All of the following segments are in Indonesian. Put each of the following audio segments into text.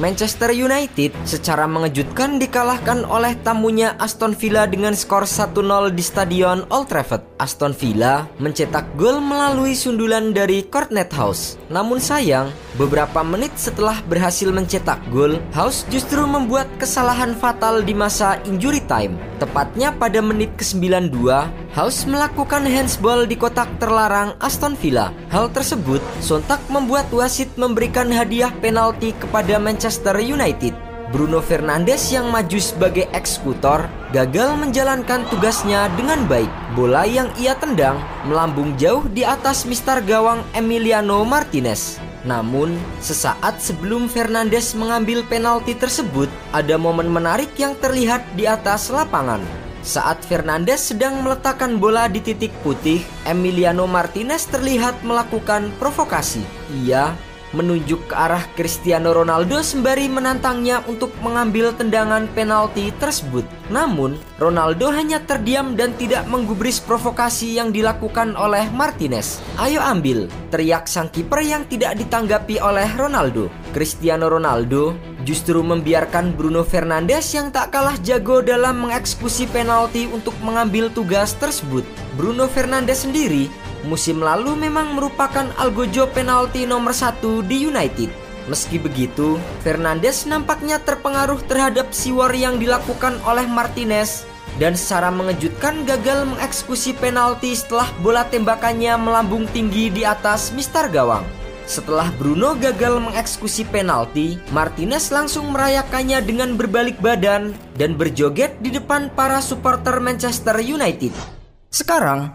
Manchester United secara mengejutkan dikalahkan oleh tamunya Aston Villa dengan skor 1-0 di Stadion Old Trafford. Aston Villa mencetak gol melalui sundulan dari Courtney House. Namun sayang, beberapa menit setelah berhasil mencetak gol, House justru membuat kesalahan fatal di masa injury time. Tepatnya pada menit ke-92, House melakukan handsball di kotak terlarang Aston Villa. Hal tersebut sontak membuat wasit memberikan hadiah penalti kepada Manchester United, Bruno Fernandes yang maju sebagai eksekutor gagal menjalankan tugasnya dengan baik. Bola yang ia tendang melambung jauh di atas mister gawang Emiliano Martinez. Namun, sesaat sebelum Fernandes mengambil penalti tersebut, ada momen menarik yang terlihat di atas lapangan. Saat Fernandes sedang meletakkan bola di titik putih, Emiliano Martinez terlihat melakukan provokasi. Ia menunjuk ke arah Cristiano Ronaldo sembari menantangnya untuk mengambil tendangan penalti tersebut. Namun, Ronaldo hanya terdiam dan tidak menggubris provokasi yang dilakukan oleh Martinez. Ayo ambil, teriak sang kiper yang tidak ditanggapi oleh Ronaldo. Cristiano Ronaldo justru membiarkan Bruno Fernandes yang tak kalah jago dalam mengeksekusi penalti untuk mengambil tugas tersebut. Bruno Fernandes sendiri musim lalu memang merupakan algojo penalti nomor satu di United. Meski begitu, Fernandes nampaknya terpengaruh terhadap siwar yang dilakukan oleh Martinez dan secara mengejutkan gagal mengeksekusi penalti setelah bola tembakannya melambung tinggi di atas mister gawang. Setelah Bruno gagal mengeksekusi penalti, Martinez langsung merayakannya dengan berbalik badan dan berjoget di depan para supporter Manchester United. Sekarang,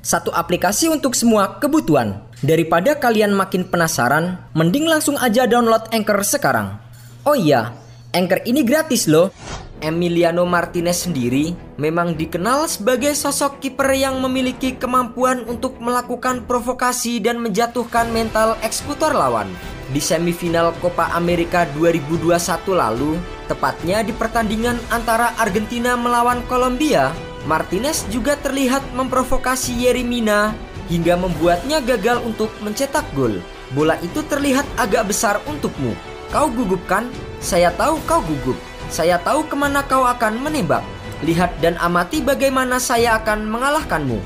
Satu aplikasi untuk semua kebutuhan. Daripada kalian makin penasaran, mending langsung aja download Anchor sekarang. Oh iya, Anchor ini gratis loh. Emiliano Martinez sendiri memang dikenal sebagai sosok kiper yang memiliki kemampuan untuk melakukan provokasi dan menjatuhkan mental eksekutor lawan. Di semifinal Copa America 2021 lalu, tepatnya di pertandingan antara Argentina melawan Kolombia, Martinez juga terlihat memprovokasi Yerimina hingga membuatnya gagal untuk mencetak gol. Bola itu terlihat agak besar untukmu. Kau gugup kan? Saya tahu kau gugup. Saya tahu ke mana kau akan menembak. Lihat dan amati bagaimana saya akan mengalahkanmu.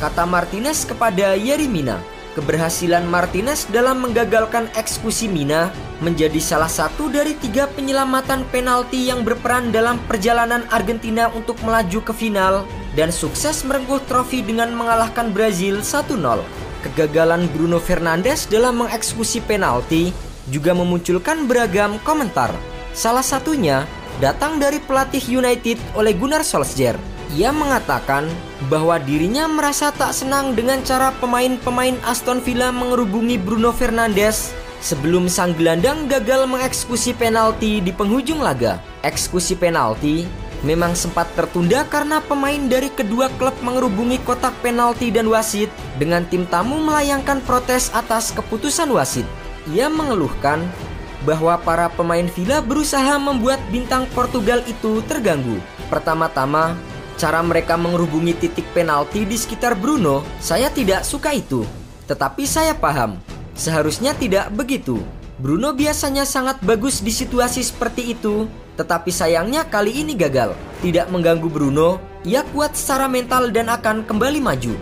Kata Martinez kepada Yerimina. Keberhasilan Martinez dalam menggagalkan eksekusi Mina menjadi salah satu dari tiga penyelamatan penalti yang berperan dalam perjalanan Argentina untuk melaju ke final dan sukses merengkuh trofi dengan mengalahkan Brazil 1-0. Kegagalan Bruno Fernandes dalam mengeksekusi penalti juga memunculkan beragam komentar. Salah satunya datang dari pelatih United oleh Gunnar Solskjaer ia mengatakan bahwa dirinya merasa tak senang dengan cara pemain-pemain Aston Villa mengerubungi Bruno Fernandes sebelum sang gelandang gagal mengeksekusi penalti di penghujung laga. Eksekusi penalti memang sempat tertunda karena pemain dari kedua klub mengerubungi kotak penalti dan wasit dengan tim tamu melayangkan protes atas keputusan wasit. Ia mengeluhkan bahwa para pemain Villa berusaha membuat bintang Portugal itu terganggu. Pertama-tama, Cara mereka mengerubungi titik penalti di sekitar Bruno, saya tidak suka itu. Tetapi saya paham, seharusnya tidak begitu. Bruno biasanya sangat bagus di situasi seperti itu, tetapi sayangnya kali ini gagal. Tidak mengganggu Bruno, ia kuat secara mental dan akan kembali maju.